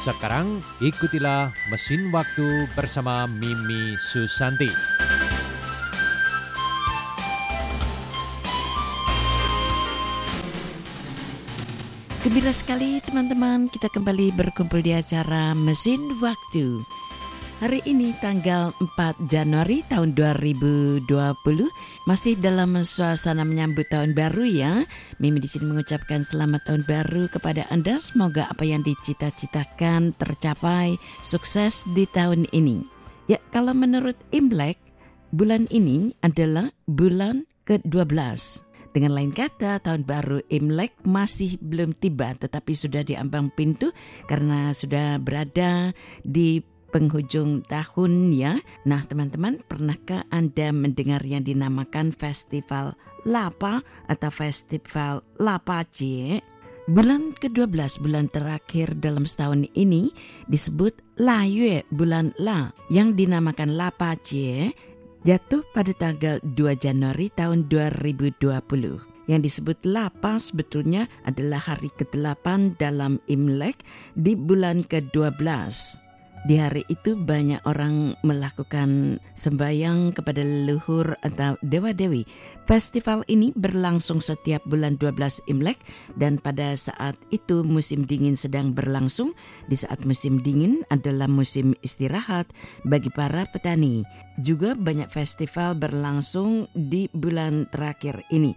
Sekarang ikutilah Mesin Waktu bersama Mimi Susanti. Gembira sekali teman-teman kita kembali berkumpul di acara Mesin Waktu. Hari ini tanggal 4 Januari tahun 2020 masih dalam suasana menyambut tahun baru ya. Mimi di sini mengucapkan selamat tahun baru kepada Anda. Semoga apa yang dicita-citakan tercapai sukses di tahun ini. Ya, kalau menurut Imlek, bulan ini adalah bulan ke-12. Dengan lain kata, tahun baru Imlek masih belum tiba tetapi sudah di ambang pintu karena sudah berada di penghujung tahun ya. Nah teman-teman pernahkah Anda mendengar yang dinamakan Festival Lapa atau Festival Lapa Cie? Bulan ke-12 bulan terakhir dalam setahun ini disebut La Yue bulan La yang dinamakan Lapa Cie jatuh pada tanggal 2 Januari tahun 2020. Yang disebut Lapa sebetulnya adalah hari ke-8 dalam Imlek di bulan ke-12. Di hari itu banyak orang melakukan sembahyang kepada leluhur atau dewa-dewi. Festival ini berlangsung setiap bulan 12 Imlek dan pada saat itu musim dingin sedang berlangsung. Di saat musim dingin adalah musim istirahat bagi para petani. Juga banyak festival berlangsung di bulan terakhir ini.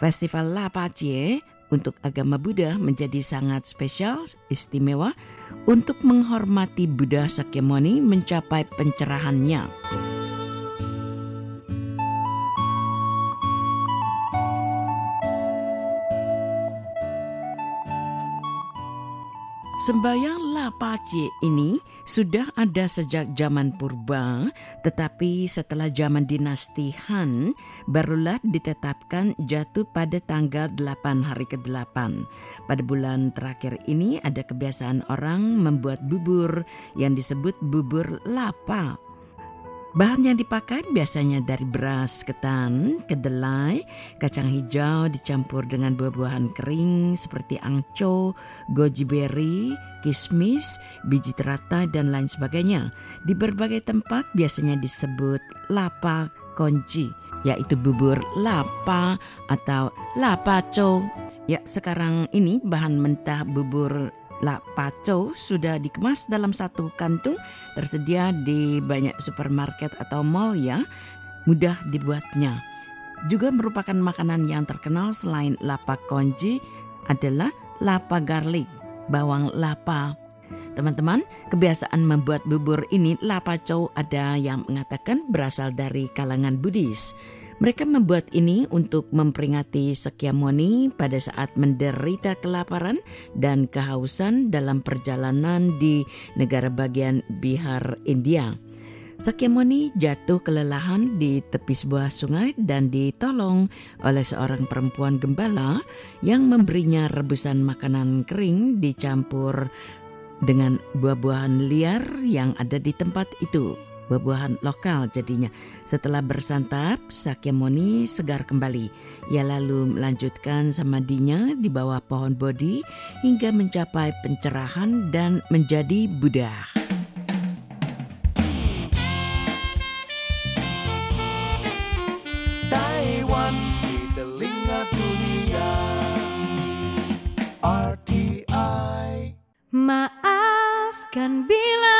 Festival Lapacie untuk agama Buddha menjadi sangat spesial, istimewa untuk menghormati Buddha Sakyamuni mencapai pencerahannya. Sembayang Lapaci ini sudah ada sejak zaman purba, tetapi setelah zaman dinasti Han, barulah ditetapkan jatuh pada tanggal 8 hari ke-8. Pada bulan terakhir ini ada kebiasaan orang membuat bubur yang disebut bubur lapa Bahan yang dipakai biasanya dari beras ketan, kedelai, kacang hijau dicampur dengan buah-buahan kering seperti angco, goji berry, kismis, biji teratai, dan lain sebagainya. Di berbagai tempat biasanya disebut lapa konci, yaitu bubur lapa atau lapaco. Ya, sekarang ini bahan mentah bubur La Paco sudah dikemas dalam satu kantung tersedia di banyak supermarket atau mall ya. Mudah dibuatnya. Juga merupakan makanan yang terkenal selain lapa konji adalah lapa garlic, bawang lapa. Teman-teman, kebiasaan membuat bubur ini lapa chow ada yang mengatakan berasal dari kalangan Buddhis. Mereka membuat ini untuk memperingati Sakyamuni pada saat menderita kelaparan dan kehausan dalam perjalanan di negara bagian Bihar, India. Sakyamuni jatuh kelelahan di tepi sebuah sungai dan ditolong oleh seorang perempuan gembala yang memberinya rebusan makanan kering dicampur dengan buah-buahan liar yang ada di tempat itu buah-buahan lokal jadinya. Setelah bersantap, Sakyamuni segar kembali. Ia lalu melanjutkan samadhinya di bawah pohon bodhi hingga mencapai pencerahan dan menjadi Buddha. Taiwan di telinga dunia RTI Maafkan bila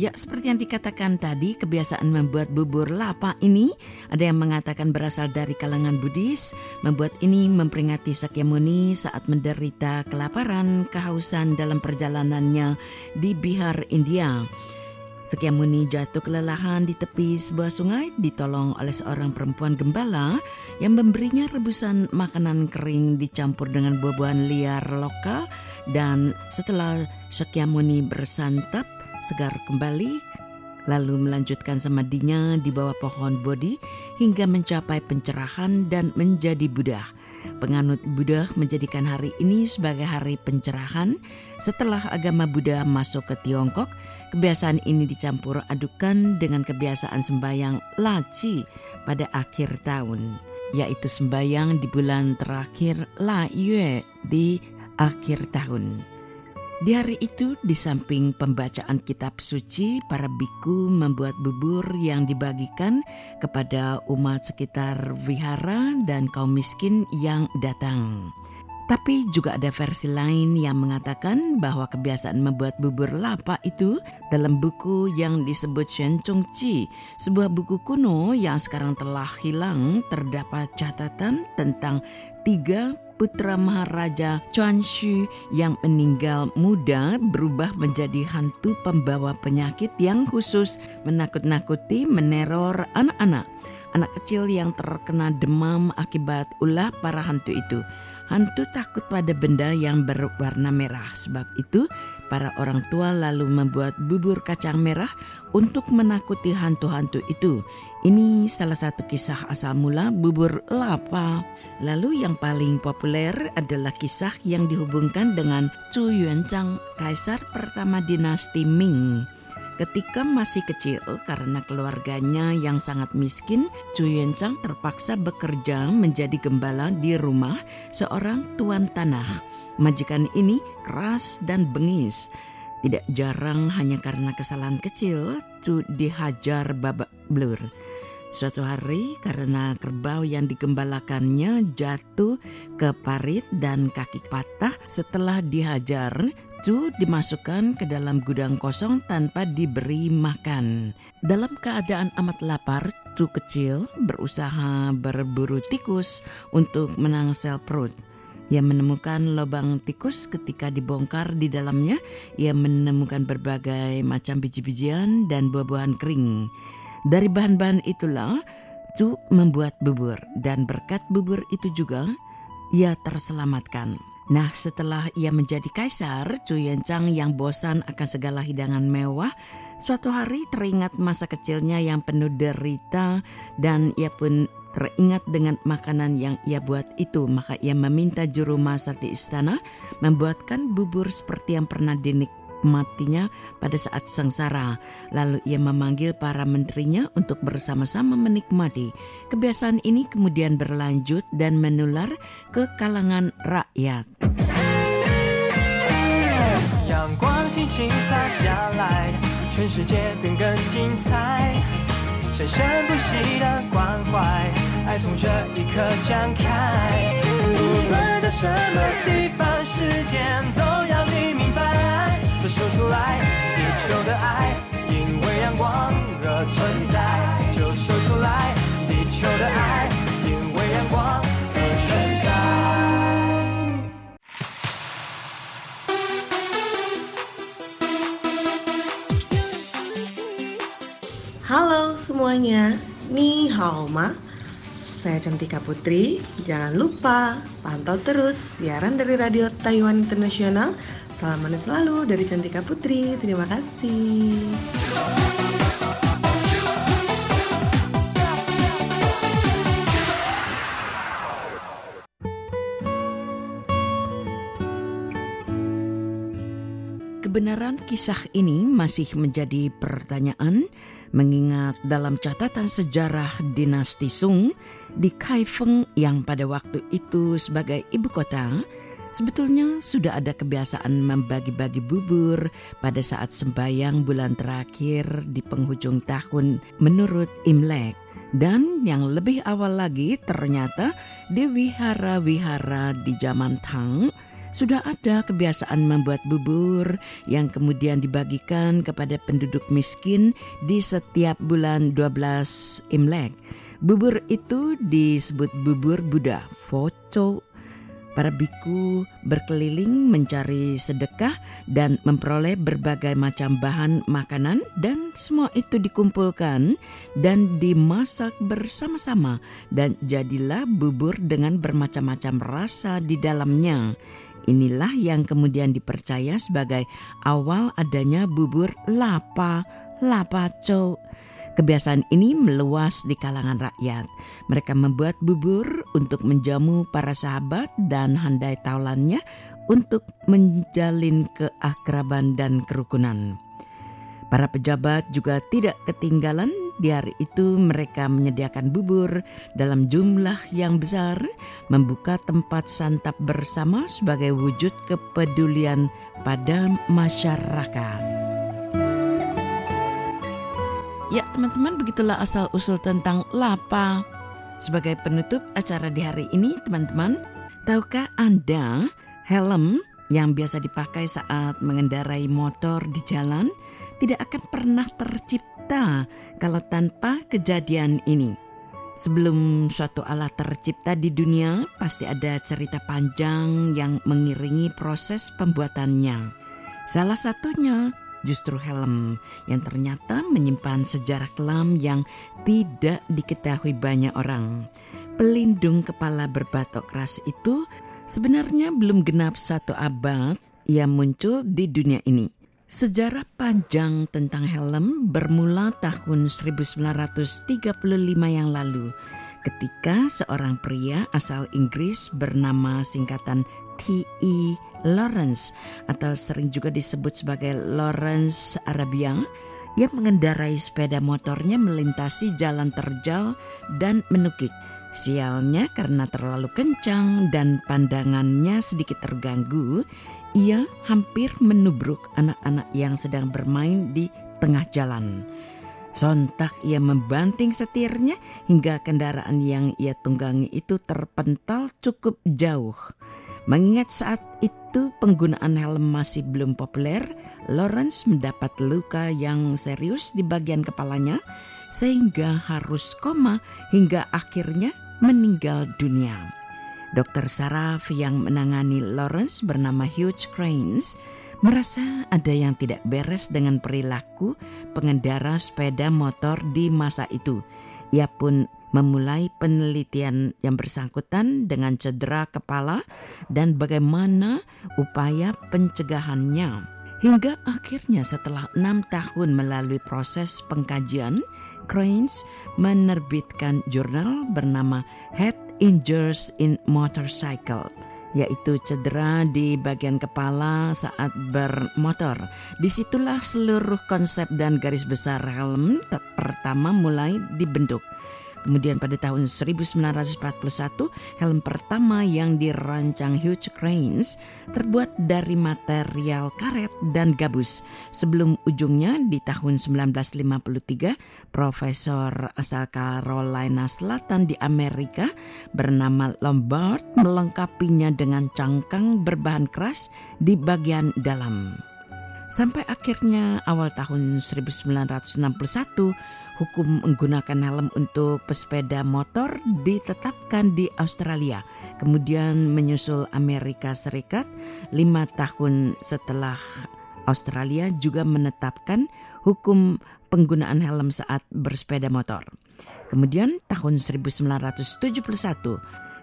Ya, seperti yang dikatakan tadi, kebiasaan membuat bubur lapa ini ada yang mengatakan berasal dari kalangan Buddhis. Membuat ini memperingati Sakyamuni saat menderita kelaparan, kehausan dalam perjalanannya di Bihar, India. Sakyamuni jatuh kelelahan di tepi sebuah sungai ditolong oleh seorang perempuan gembala yang memberinya rebusan makanan kering dicampur dengan buah-buahan liar lokal dan setelah Sakyamuni bersantap segar kembali lalu melanjutkan semadinya di bawah pohon Bodhi hingga mencapai pencerahan dan menjadi Buddha. Penganut Buddha menjadikan hari ini sebagai hari pencerahan setelah agama Buddha masuk ke Tiongkok. Kebiasaan ini dicampur adukan dengan kebiasaan sembahyang laci pada akhir tahun, yaitu sembahyang di bulan terakhir La Yue di akhir tahun. Di hari itu, di samping pembacaan kitab suci, para biku membuat bubur yang dibagikan kepada umat sekitar vihara dan kaum miskin yang datang. Tapi juga ada versi lain yang mengatakan bahwa kebiasaan membuat bubur lapa itu dalam buku yang disebut Shen Chung Chi, sebuah buku kuno yang sekarang telah hilang, terdapat catatan tentang tiga putra Maharaja Chuan Xu yang meninggal muda berubah menjadi hantu pembawa penyakit yang khusus menakut-nakuti meneror anak-anak. Anak kecil yang terkena demam akibat ulah para hantu itu. Hantu takut pada benda yang berwarna merah. Sebab itu, para orang tua lalu membuat bubur kacang merah untuk menakuti hantu-hantu itu. Ini salah satu kisah asal mula bubur lapa. Lalu yang paling populer adalah kisah yang dihubungkan dengan Chu Yuanzhang, kaisar pertama dinasti Ming. Ketika masih kecil karena keluarganya yang sangat miskin, Chu terpaksa bekerja menjadi gembala di rumah seorang tuan tanah. Majikan ini keras dan bengis. Tidak jarang hanya karena kesalahan kecil, Chu dihajar babak belur. Suatu hari karena kerbau yang digembalakannya jatuh ke parit dan kaki patah setelah dihajar, Chu dimasukkan ke dalam gudang kosong tanpa diberi makan. Dalam keadaan amat lapar, Chu kecil berusaha berburu tikus untuk menangsel perut. Ia menemukan lubang tikus ketika dibongkar di dalamnya. Ia menemukan berbagai macam biji-bijian dan buah-buahan kering. Dari bahan-bahan itulah Cu membuat bubur dan berkat bubur itu juga ia terselamatkan. Nah setelah ia menjadi kaisar, Cu Yenchang yang bosan akan segala hidangan mewah, suatu hari teringat masa kecilnya yang penuh derita dan ia pun teringat dengan makanan yang ia buat itu. Maka ia meminta juru masak di istana membuatkan bubur seperti yang pernah dinikmatinya pada saat sengsara. Lalu ia memanggil para menterinya untuk bersama-sama menikmati. Kebiasaan ini kemudian berlanjut dan menular ke kalangan rakyat. 阳光轻轻洒下来，全世界变更精彩。生生不息的关怀，爱从这一刻展开。无论在什么地方，时间都要你明 白。说说出来，地球的爱，因为阳光而存在。就说出来，地球的爱，因为阳光而存在。 Halo semuanya, ni hao ma. Saya Cantika Putri. Jangan lupa pantau terus siaran dari Radio Taiwan Internasional. Salam manis selalu dari Cantika Putri. Terima kasih. Kebenaran kisah ini masih menjadi pertanyaan mengingat dalam catatan sejarah dinasti Sung di Kaifeng yang pada waktu itu sebagai ibu kota sebetulnya sudah ada kebiasaan membagi-bagi bubur pada saat sembahyang bulan terakhir di penghujung tahun menurut Imlek. Dan yang lebih awal lagi ternyata di wihara-wihara di zaman Tang sudah ada kebiasaan membuat bubur yang kemudian dibagikan kepada penduduk miskin di setiap bulan 12 Imlek. Bubur itu disebut bubur Buddha, Foco. Para biku berkeliling mencari sedekah dan memperoleh berbagai macam bahan makanan dan semua itu dikumpulkan dan dimasak bersama-sama dan jadilah bubur dengan bermacam-macam rasa di dalamnya. Inilah yang kemudian dipercaya sebagai awal adanya bubur lapa, lapaco. Kebiasaan ini meluas di kalangan rakyat. Mereka membuat bubur untuk menjamu para sahabat dan handai taulannya untuk menjalin keakraban dan kerukunan. Para pejabat juga tidak ketinggalan di hari itu mereka menyediakan bubur dalam jumlah yang besar, membuka tempat santap bersama sebagai wujud kepedulian pada masyarakat. Ya teman-teman begitulah asal-usul tentang lapa. Sebagai penutup acara di hari ini teman-teman, tahukah Anda helm yang biasa dipakai saat mengendarai motor di jalan tidak akan pernah tercipta kalau tanpa kejadian ini. Sebelum suatu alat tercipta di dunia, pasti ada cerita panjang yang mengiringi proses pembuatannya. Salah satunya justru helm yang ternyata menyimpan sejarah kelam yang tidak diketahui banyak orang. Pelindung kepala berbatok keras itu sebenarnya belum genap satu abad ia muncul di dunia ini. Sejarah panjang tentang helm bermula tahun 1935 yang lalu ketika seorang pria asal Inggris bernama singkatan T.E. Lawrence atau sering juga disebut sebagai Lawrence Arabia yang mengendarai sepeda motornya melintasi jalan terjal dan menukik. Sialnya karena terlalu kencang dan pandangannya sedikit terganggu, ia hampir menubruk anak-anak yang sedang bermain di tengah jalan. Sontak ia membanting setirnya hingga kendaraan yang ia tunggangi itu terpental cukup jauh. Mengingat saat itu penggunaan helm masih belum populer, Lawrence mendapat luka yang serius di bagian kepalanya sehingga harus koma hingga akhirnya meninggal dunia. Dokter saraf yang menangani Lawrence bernama Hugh Cranes merasa ada yang tidak beres dengan perilaku pengendara sepeda motor di masa itu. Ia pun memulai penelitian yang bersangkutan dengan cedera kepala dan bagaimana upaya pencegahannya. Hingga akhirnya setelah enam tahun melalui proses pengkajian, Cranes menerbitkan jurnal bernama Head Injuries in Motorcycle yaitu cedera di bagian kepala saat bermotor. Di situlah seluruh konsep dan garis besar helm pertama mulai dibentuk. Kemudian pada tahun 1941, helm pertama yang dirancang Hugh Cranes terbuat dari material karet dan gabus. Sebelum ujungnya di tahun 1953, Profesor asal Carolina Selatan di Amerika bernama Lombard melengkapinya dengan cangkang berbahan keras di bagian dalam. Sampai akhirnya awal tahun 1961, hukum menggunakan helm untuk pesepeda motor ditetapkan di Australia. Kemudian menyusul Amerika Serikat lima tahun setelah Australia juga menetapkan hukum penggunaan helm saat bersepeda motor. Kemudian tahun 1971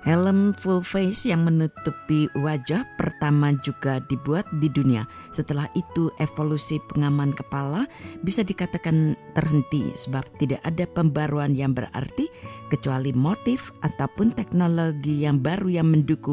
Helm full face yang menutupi wajah pertama juga dibuat di dunia. Setelah itu evolusi pengaman kepala bisa dikatakan terhenti sebab tidak ada pembaruan yang berarti kecuali motif ataupun teknologi yang baru yang mendukung